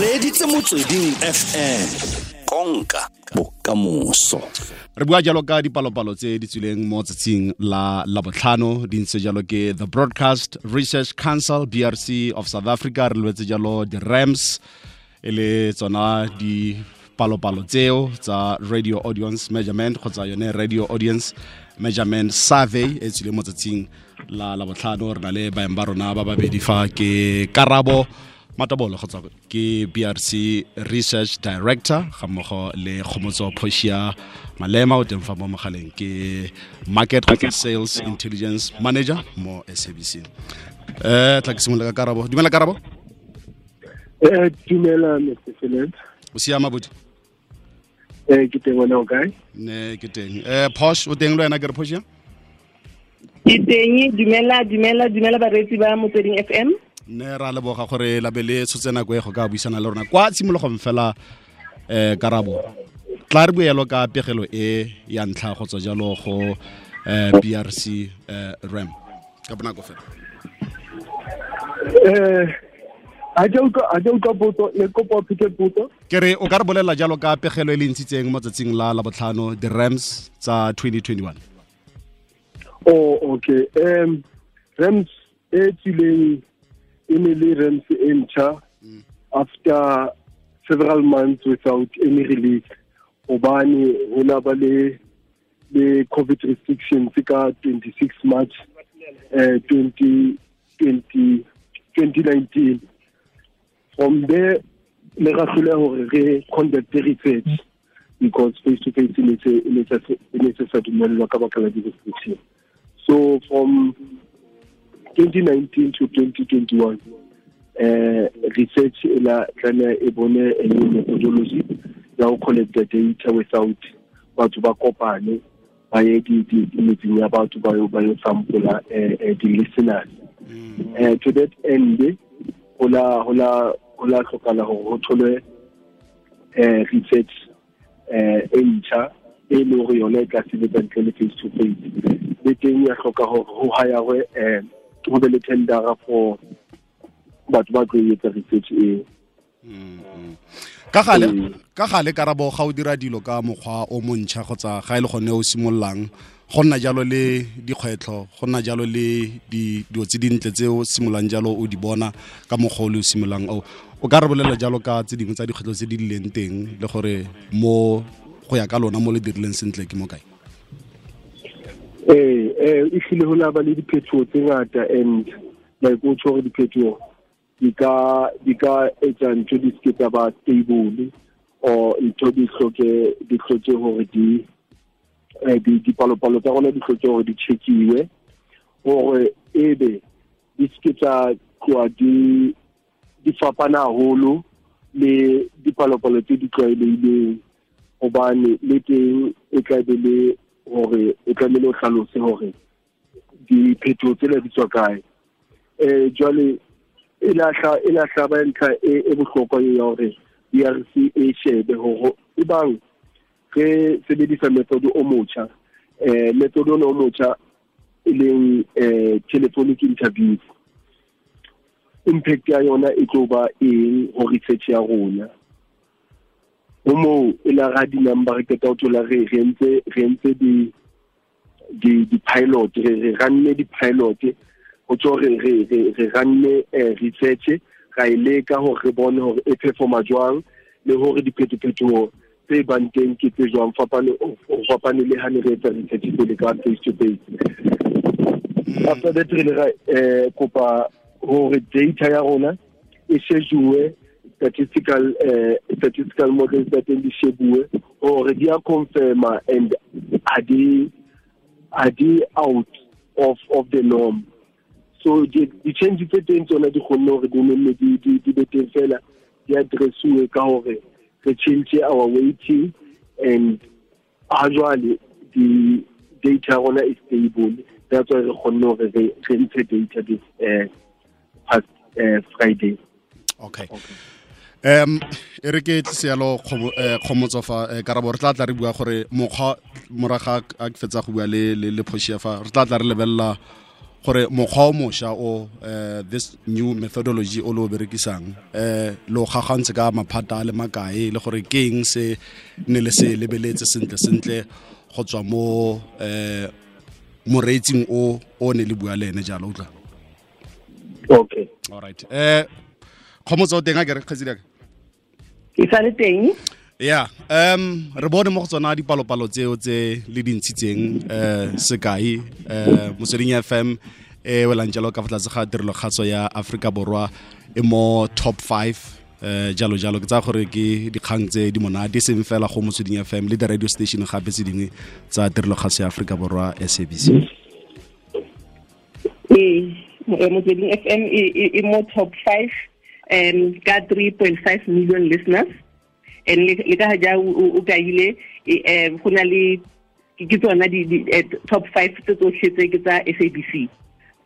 reditse motsweding fm konka bokamoso. Re bua jalo ka dipalopalo tse di tswileng mo tsatsing la la botlhano di ntse jalo ke the broadcast research council brc of south africa. Re lwetse jalo di-rams e le tsona dipalopalo tseo tsa radio audience measurement kgotsa yone radio audience measurement survey e tswileng mo tsatsing la la botlhano re na le baeng ba rona ba babedi fa ke karabo matabolo kgotsa ke brc research director ga mmogo le kgomotso phosia malema o teng fa mo mogaleng ke market sales intelligence manager mo sabc eh tla ke simolola ka karabo dumela karabo Eh, dumela Mr. Philip. o siama bodi Eh, ke teng wena o kae? ne ke teng eh posh o teng le wena ke re phosia ke teng dumela dumela dumela bareetsi ba motsweding fm ne ra leboga gore labe le tshotse nako e go ka buisana le rona kwa tshimologong fela eh karabo tla re boelo ka pegelo e ya ntlha go tswa jalo go eh brc eh ram ka bonako fela Eh, a ja utlwa potso ne kopo o potso. ke re o ka re bolela jalo ka pegelo e le ntshitseng mo tsatsing la la botlhano the rams tsa 2021 Oh, okay. Um, Rams e tsileng e ne le Rams e after several months without any relief. Obani hona ba le le COVID restrictions ka 26 March eh 2020 2019. From there le ra hloleha hore re conduct research because face to face se ne se sa dumellwa ka di-restriction so from 2019 to 2021 uh, research e la tlameha e bone a new methodology ya ho the data without batho ba kopane ba ye metseng ya batho ba yo ba yo sampula eh, eh, di-listeners. Uh, to that end ho la hlokala hore ho tholwe eh, research um e ntjha e le hore yona e tla sebetsa ntle le face to face. Le teng ya hloka hore ho hayarwe eh, ho be le tendera for batho ba tlo e etsa research eo. Ka gale ka gale karabo ga o dira dilo ka mokgwa o montšha kgotsa ga e le gone o simololang go nna jalo le dikgwetlho go nna jalo le di- dilo tse dintle tse o simololang jalo o di bona ka mokgwa o le o simololang o o ka re bolela jalo ka tse dingwe tsa dikgwetlho tse di leng teng le gore mo go ya ka lona mo le dirileng sentle ke mo kae eh eh e hlile ho laba le diphetoho tse ngata and like o tshwere diphetoho di ka di ka etsa ntho di seke tsa ba stable or ntho di hloke di di eh di dipalopalo tsa rona di hloke hore di checkiwe hore ebe di seke tsa tloa di fapana haholo le dipalopalo tse di tlwaelehileng. Hobane le teng e tla be le hore o tlamehile o hlalose hore diphetho tsena di tswa kae. Um jwale e lahla e ba ntlha e e bohlokwa e ya hore DRC e shebe hore e bang re sebedisa method o motjha. Um method o o motjha e leng um telephonic interviews impact ya yona e tlo ba eng ho research ya rona ho moo e la ra re ho thola re di-pilot re ranne di-pilot re ranne eh, research ra e leka hore re bone hore e performa jwang le hore diphetophetoho tse bang teng ke tse jwang ho fapane le ha ne re etsa research pele ka face to face. After that re le ra eh kopa hore data ya rona e shejuwe statistical uh, statistical models that teng di shebuwe hore di a confirma and are di are di out of of the norm? So the di change tse teng tsona di kgonne hore di nne di di di be teng fela di addressuwe ka hore re change our weighting and jwale di data rona is stable. That's why re kgonne hore re ntshe data this uh, past uh, friday. Okay um e re ke eh, kgomotso fa eh, karabo. Re tla tla re bua gore mokgwa moraga a ke fetsa go bua le le phošia fa re tla tla re lebelela gore mokgwa o mošwa o uh, this new methodology o le o berekisang um lo gagantse ka maphata le makae le gore ke eng se ne le se lebeletse sentle sentle go tswa mo uh, moreetsing o o ne le bua le ene jalo o tla. Okay. Alright eh kgomotsa o teng a kere kgetsi ke sa le teng? Yeah um re bone mo go tsona dipalopalo tseo tse le di ntshitseng um sekai um motsweding fm e welang jalo ka fa tlase ga tirelokgatso ya aforika borwa e mo top five eh jalo jalo. Ke tsa gore ke dikgang tse di monate seng fela go motsweding fm le di-radio station gape tse dingwe tsa tirelo kgatso ya aforika borwa sabc ee motsweding f m e- e e mo top five um ka three point five million listeners. And le ka ja o kaile um go na le ke tsona eh, top five tse tsotlhe tse ke tsa sabc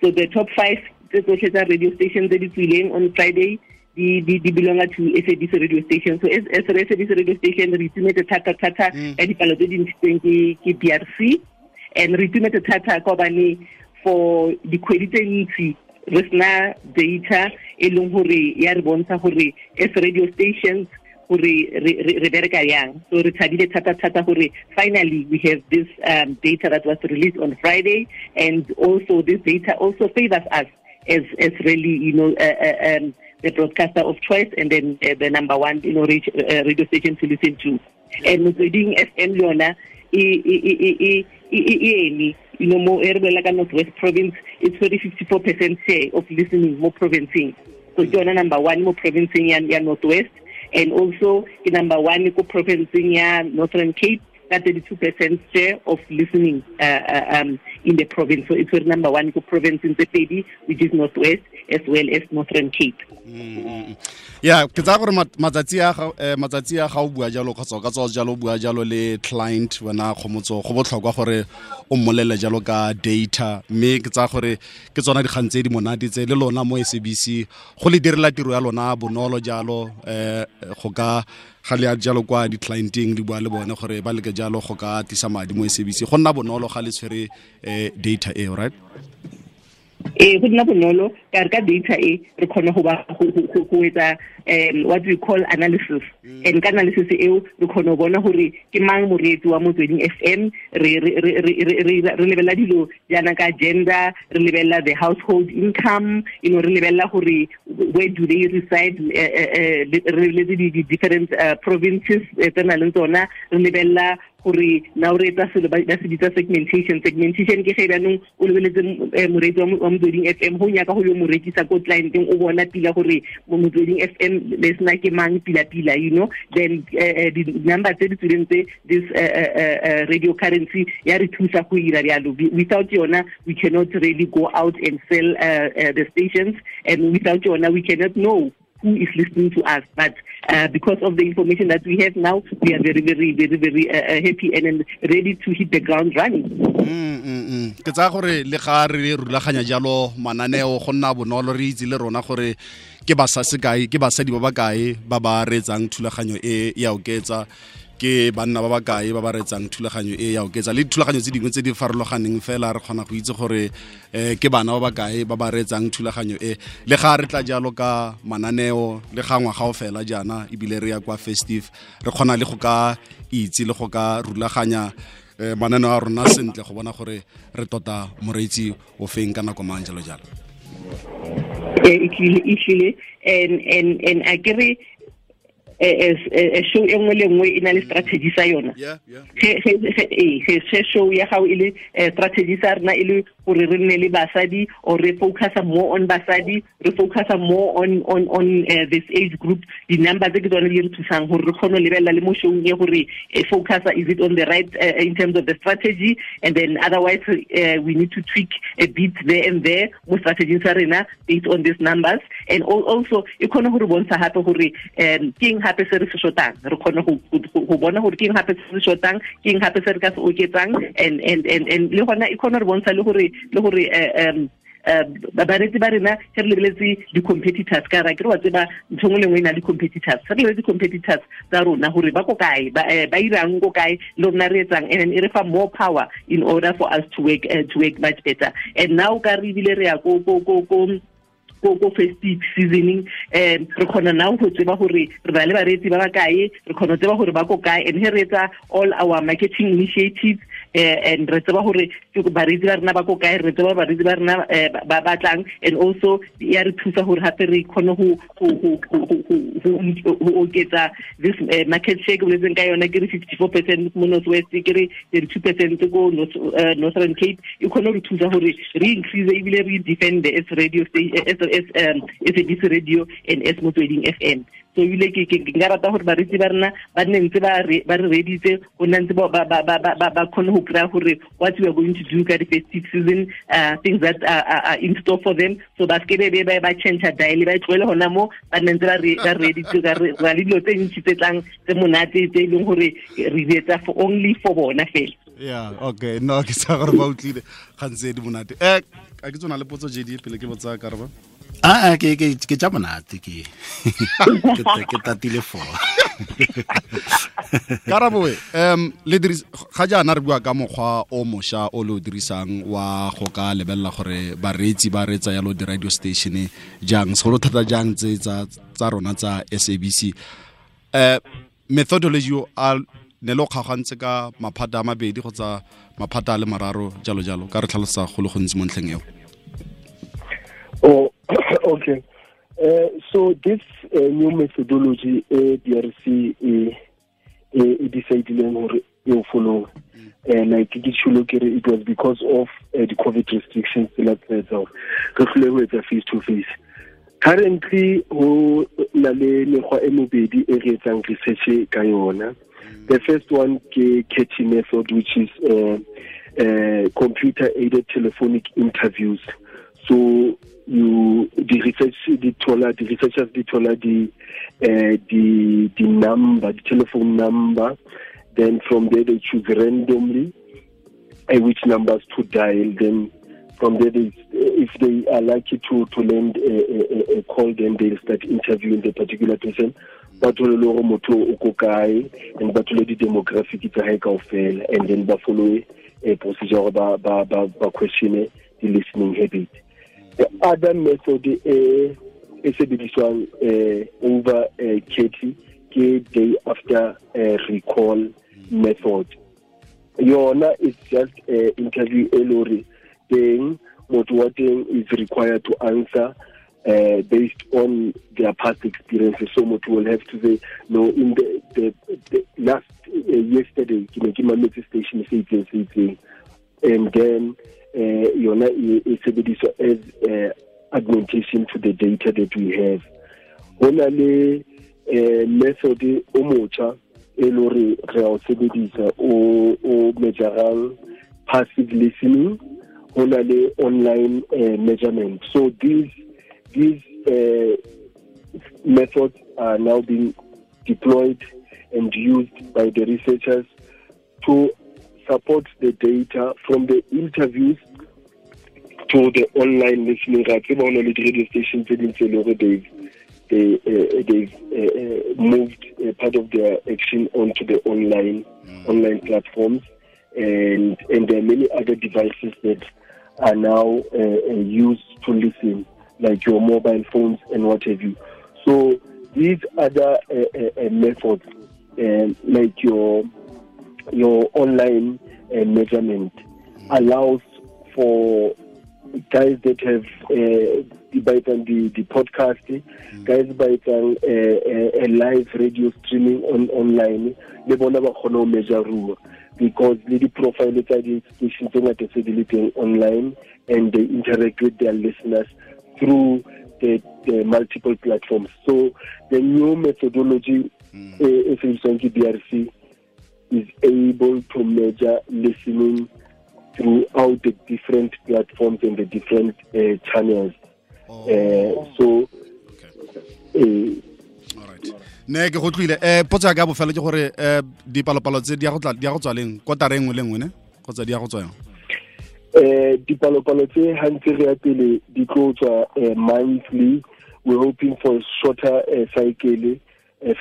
so the top five tse tsotlhe tsa radio station tse di tswileng on friday di di di belonga to SABC radio station. So as, as SABC radio station re itumetse thata thata ka dipalo tse di ntshitsweng ke ke BRC and re itumetse thata ka hobane for dikgwedi tse ntsi re sena data e leng gore ya re bontsha gore as radio stations gore re re- re bereka yang. So re thabile thata thata gore finally we have this um, data that was released on friday and also this data also favors us as as really you know uh, uh, um, the broadcaster of choice and then uh, the number one you know radio, uh, radio station to listen to. And motsweding fm yona e e e e e e e eme you know mo e re bolela ka northwest province it's 54 percent share of listening mo provinceng so ke yona number one mo provinceng ya, ya northwest and also ke number one ko provinceng ya northern cape ka 32 percent share of listening uh, uh, um, in the province. So it's number one province tse pedi which is northwest as well as northern cape. Ya ke tsaya gore eh, matsatsi a ga o bua jalo kgotsa o ka tswa jalo o bua jalo le client wena kgomotso go botlhokwa gore o mmolele jalo ka data. Mme ke tsaya gore ke tsona dikgang tse di monate tse le lona mo sabc go le direla tiro ya lona bonolo jalo um go ka ga le jalo kwa di-clienteng le bua le bone gore ba leke jalo go ka tlisa madi mo sabc go nna bonolo ga le tshwere um data eo right? E go nna bonolo. Ka re ka data e re khone go ba go- etsa um what we call analysis. And ka analysis eo re kgona go bona gore ke mang moreetsi wa motsweding f m. Re- lebelela dilo jaana ka gender re lebelela the household income you know re lebelela gore where do they reside eh, eh, eh, re lebeletse di- di different uh, provinces tse na leng tsona. Re lebelela gore na o re etsa selo ba se bitsa segmentation. Segmentation ke ge jaanong o lebeletse eh, moreetsi wa mo- wa motsweding fm go nyaka go yo mo rekisa ko clienteng o bona pila gore motsweding fm le sena ke mang pila-pila you know? Then uh, di-number tse di tswileng tse this radio currency ya re thusa go rialo without yona we cannot really go out and sell uh, uh, the stations. And without yona we cannot know who is listening to us. But uh, because of the information that we have now, we are very, very, very, very uh, uh, happy and, and ready to hit the ground running. Mm, mm, mm. ke tsaya gore le ga re rulaganya jalo mananeo go nna bonolo re itse le rona gore ke basa sekae ke basadi ba ba kae ba ba reetsang thulaganyo e ya oketsa ke banna ba bakae ba ba retsang thulaganyo e ya oketsa. Le thulaganyo tse dingwe tse di farologaneng fela re kgona go itse gore eh, ke bana ba bakae ba ba retsang thulaganyo e. Le ga re tla jalo ka mananeo le ga ngwaga o fela jaana ebile re ya kwa festive re kgona le go ka itse le go ka rulaganya eh, mananeo a rona sentle go bona gore re tota moreetsi o feng ka nako mang jalo jalo e ehlile ehlile and and and a eh, eh, eh, show e nngwe le nngwe e na le strategy sa yona. Yeah, yeah. ge eh, show ya gago e le eh, strategy sa rena e le gore re nne le basadi or re focusa more on basadi re focusa more on on on uh, this age group. Di number tse ke tsone di re thusang gore re kgone go lebelela le mo showng e gore eh, focusa is it on the right uh, in terms of the strategy? And then otherwise uh, we need to tweak a bit there and there mo strategy sa rena based on these numbers. And also e kgone go re bontsha gape gore um ke eng gape se re se shotang re go- bona gore ke eng gape se se shotang ke eng gape se re ka se oketsang. And le gona e re bontsha le gore le gore eh, um um bareetsi ba rena re lebeletse di-competitors ka ra ke re wa tseba ntho ngwe le ngwe e na le competitors. Ge re lebeletse competitors tsa rona gore ba ko kae eh, ba irang ko kae le rona re etsang. And e re fa more power in order for us to work uh, to work much better. And now ka re ebile re ya ko ko ko festive seasoning um re kgona now go tseba gore re na le bareetsi ba ba kae re kgona go tseba gore ba ko kae and he re all our marketing initiatives and re tseba gore bareetsi ba rena ba ko kae re tseba bareetsi ba rena eh, ba batlang and also ya re thusa gore gape re kgone go oketsa this uh, market share ke boletseng ka yona ke re fifty four percent mo north west ke re thirty two percent ko northern cape. E kgone go re thusa gore re increase ebile re defend as radio station as um SABC radio and as motsweding FM so ebile nka rata gore baretsi ba rena ba nne ntse ba re reditse go nna ntse ba kgone go kry-a gore what we are going to do ka di-festive season uh, things that are, are, in store for them. So ba seke bebe ba change diale ba e tlogele gona mo ba nne ntse ba reditse ra le dilo tse ntsi tse tlang tse monate tse e leng gore re etsa only for bona fela. Yeah okay. No ke sa gore ba utlile gantse di monate. Eh a ke tsona le potso jd pele ke botsa karaba aa ke ke ke tša monate ke. Ke tatile fo karaboe um le diris ga jaana re bua ka mokgwa o mošwa o le o dirisang wa go ka lebelela gore bareetsi ba reetsa yalo di-radio station jang segolo thata jang tse tsa rona tsa sabc um methodology o a ne le o kgaogantse ka maphata a mabedi kgotsa maphata a le mararo jalo jalo ka re tlhalosa go le gontsi mo ntlheng eo. Oh okay. Uh, so this uh, new methodology uh, BRC e e decidileng gore e follow uh, like ke it was because of uh, the covid restrictions la tsetsa re tlile go etsa face to face. Currently ho na le mekgwa e e research the first one ke CATI method which is uh, uh, computer aided telephonic interviews. So you the research di thola the researchers di thola di uh, the the number the telephone number. Then from there they choose randomly uh, which numbers to dial then from there they, if they are lucky to to land a, a, a call then they'll start interviewing the particular person. Ba thole le gore motho o ko and tsa gae kaofela and then follow a procedure gore ba questione di-listening habit. the other method e e sebediswang uh, over uh, Katie ke day after uh, recall method yona is just uh, interview e lori teng motho is required to answer uh, based on their past experiences. So much will have to say, no, in the, the, the last uh, yesterday, ke mametse station and then yona e sebediswa as uh, augmentation to the data that we have. Go na le uh, method o motjha e le gore re a o sebedisa o passive listening. Go na le online uh, measurement. So these these uh, methods are now being deployed and used by the researchers to support the data from the interviews to the online listening. Ra tseba le radio stations tse ding tse leng gore they've they, uh, they've uh, moved uh, part of their action onto the online mm. online platforms, and and there are many other devices that are now used to listen, like your mobile phones and what have you. So these other uh, methods, like your your online measurement, allows for guys that have uh, by the, the podcast, mm. guys by uh, a live radio streaming on online, le bona ba kgona ho measure room because le di-profile tsa di-station tse ngata tse di le teng online and they interact with their listeners through the, the multiple platforms. So the new methodology mm. e sebediswang ke BRC is able to measure listening throughout the different platforms and the different uh, channels. Oh. Uh, so, okay. uh, ne ke go tlile um potso ya ka bofelo ke gore um dipalopalo tse di ya go tswa leng kotara nngwe le nngwe ne kgotsa di ya go tswa yang eh dipalopalo tse hantse re ya pele di tlo tswa eh, monthly we're hoping for shorter cycle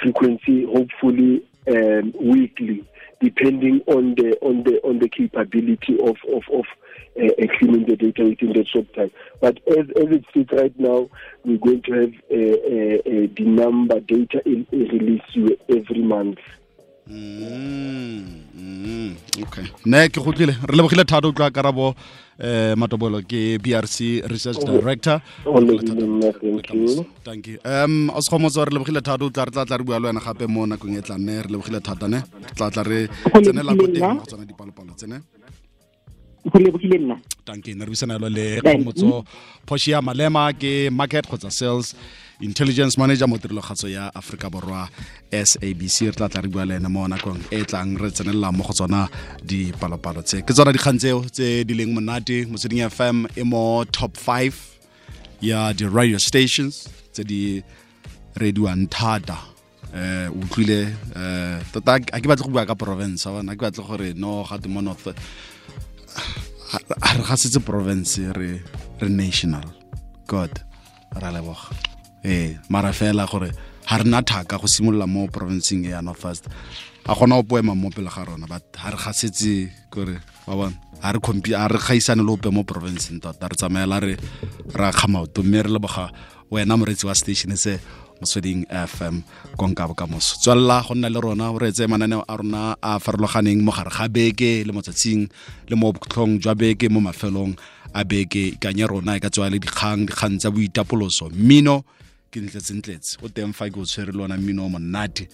frequency hopefully um, weekly depending on the on the on the capability of of of uh, uh, cleaning the data within that short time. But as as it sits right now we're going to have uh, uh, the number data in, release every month okay. Ne ke gotlile re lebogile thata o tlwa karabo eh matobolo. Ke brc research director. o lebile nna thank you. Um o sekgomotso re lebogile thata o tla re tla tla re bua le wena gape mo nakong e tla nne. Re lebogile thata ne. Re tla tla re tsenela ko teng go tsona dipalopalo tsene go lebogile nna. Tanke ne re buisana yalo le kgomotso poshia malema ke market kgotsa sales intelligence manager mo tirelogatso ya aforika borwa sabc re tla tla re bua le ene mo nakong e tlang re tsenelela mo go tsona dipalopalo tse. Ke tsona dikgang tseo tse di leng monate. Motsweding fm e mo top 5 ya di-radio stations tse di rediwang thata. Eh o utlwile eh tota a ke batle go bua ka province wa na ke batle gore no ga mo north a re ga setse province re re national. God ra leboga. Ee mara fela gore ga re na thaka go simolola mo provinceng e ya north first a kgona o poema mo pele ga rona but ga re ga setse kore wa bona ga re compi a re gaisane le ope mo provinceng tota re tsamaela re ra kgamaoto mme re leboga wena moretsi wa station se motsweding fm konka bokamoso tswalela go nna le rona o reetse mananeo a rona a farologaneng mo gare ga beke le motsatsing le mo botlhong jwa beke mo mafelong a beke ikanye rona e ka tswa le dikgang dikgang tsa boitapoloso. Mmino ke ntletsentletse o teng fa ke o tshwere le ona mmino o monate